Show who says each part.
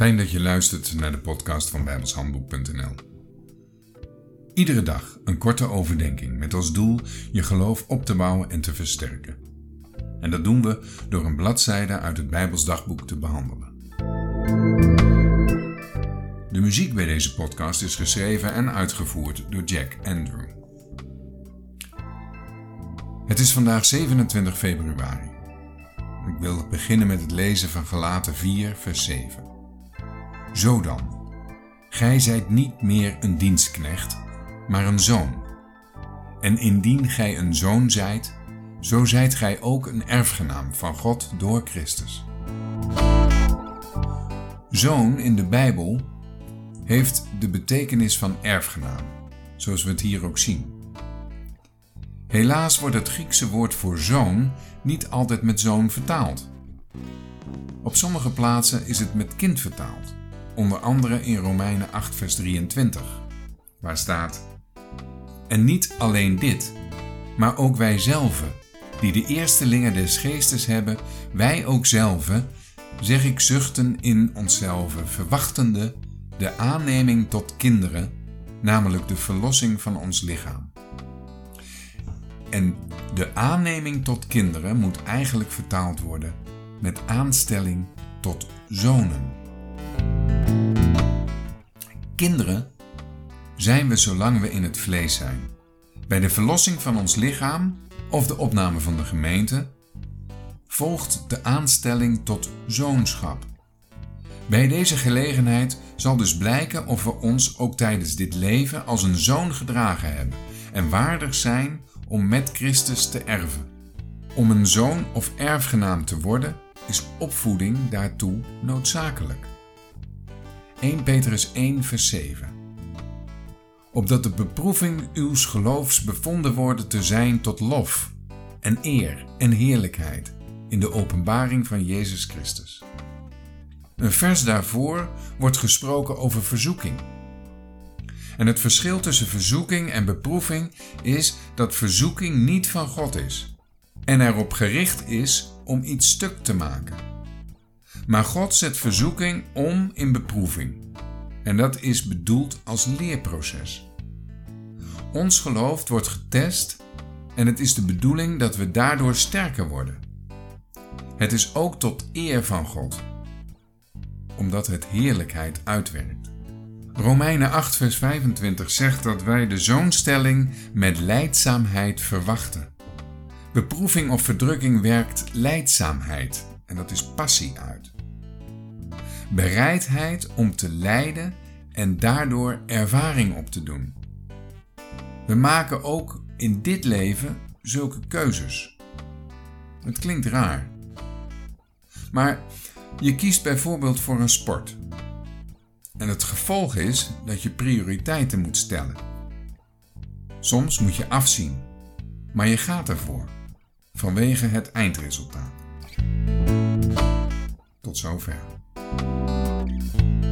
Speaker 1: Fijn dat je luistert naar de podcast van bijbelshandboek.nl. Iedere dag een korte overdenking met als doel je geloof op te bouwen en te versterken. En dat doen we door een bladzijde uit het Bijbelsdagboek te behandelen. De muziek bij deze podcast is geschreven en uitgevoerd door Jack Andrew. Het is vandaag 27 februari. Ik wil beginnen met het lezen van Galaten 4, vers 7. Zo dan, gij zijt niet meer een dienstknecht, maar een zoon. En indien gij een zoon zijt, zo zijt gij ook een erfgenaam van God door Christus. Zoon in de Bijbel heeft de betekenis van erfgenaam, zoals we het hier ook zien. Helaas wordt het Griekse woord voor zoon niet altijd met zoon vertaald. Op sommige plaatsen is het met kind vertaald, onder andere in Romeinen 8, vers 23, waar staat: En niet alleen dit, maar ook wij zelven, die de eerstelingen des geestes hebben, wij ook zelven, zeg ik zuchten in onszelf, verwachtende de aanneming tot kinderen, namelijk de verlossing van ons lichaam. En de aanneming tot kinderen moet eigenlijk vertaald worden met aanstelling tot zonen. Kinderen zijn we zolang we in het vlees zijn. Bij de verlossing van ons lichaam of de opname van de gemeente volgt de aanstelling tot zoonschap. Bij deze gelegenheid zal dus blijken of we ons ook tijdens dit leven als een zoon gedragen hebben en waardig zijn om met Christus te erven. Om een zoon of erfgenaam te worden is opvoeding daartoe noodzakelijk. 1 Petrus 1 vers 7 Opdat de beproeving uws geloofs bevonden worden te zijn tot lof en eer en heerlijkheid in de openbaring van Jezus Christus. Een vers daarvoor wordt gesproken over verzoeking. En het verschil tussen verzoeking en beproeving is dat verzoeking niet van God is en erop gericht is om iets stuk te maken. Maar God zet verzoeking om in beproeving. En dat is bedoeld als leerproces. Ons geloof wordt getest en het is de bedoeling dat we daardoor sterker worden. Het is ook tot eer van God, omdat het heerlijkheid uitwerkt. Romeinen 8, vers 25 zegt dat wij de zoonstelling met leidzaamheid verwachten. Beproeving of verdrukking werkt leidzaamheid en dat is passie uit. Bereidheid om te lijden en daardoor ervaring op te doen. We maken ook in dit leven zulke keuzes. Het klinkt raar. Maar je kiest bijvoorbeeld voor een sport. En het gevolg is dat je prioriteiten moet stellen. Soms moet je afzien, maar je gaat ervoor vanwege het eindresultaat. Tot zover. Thank you.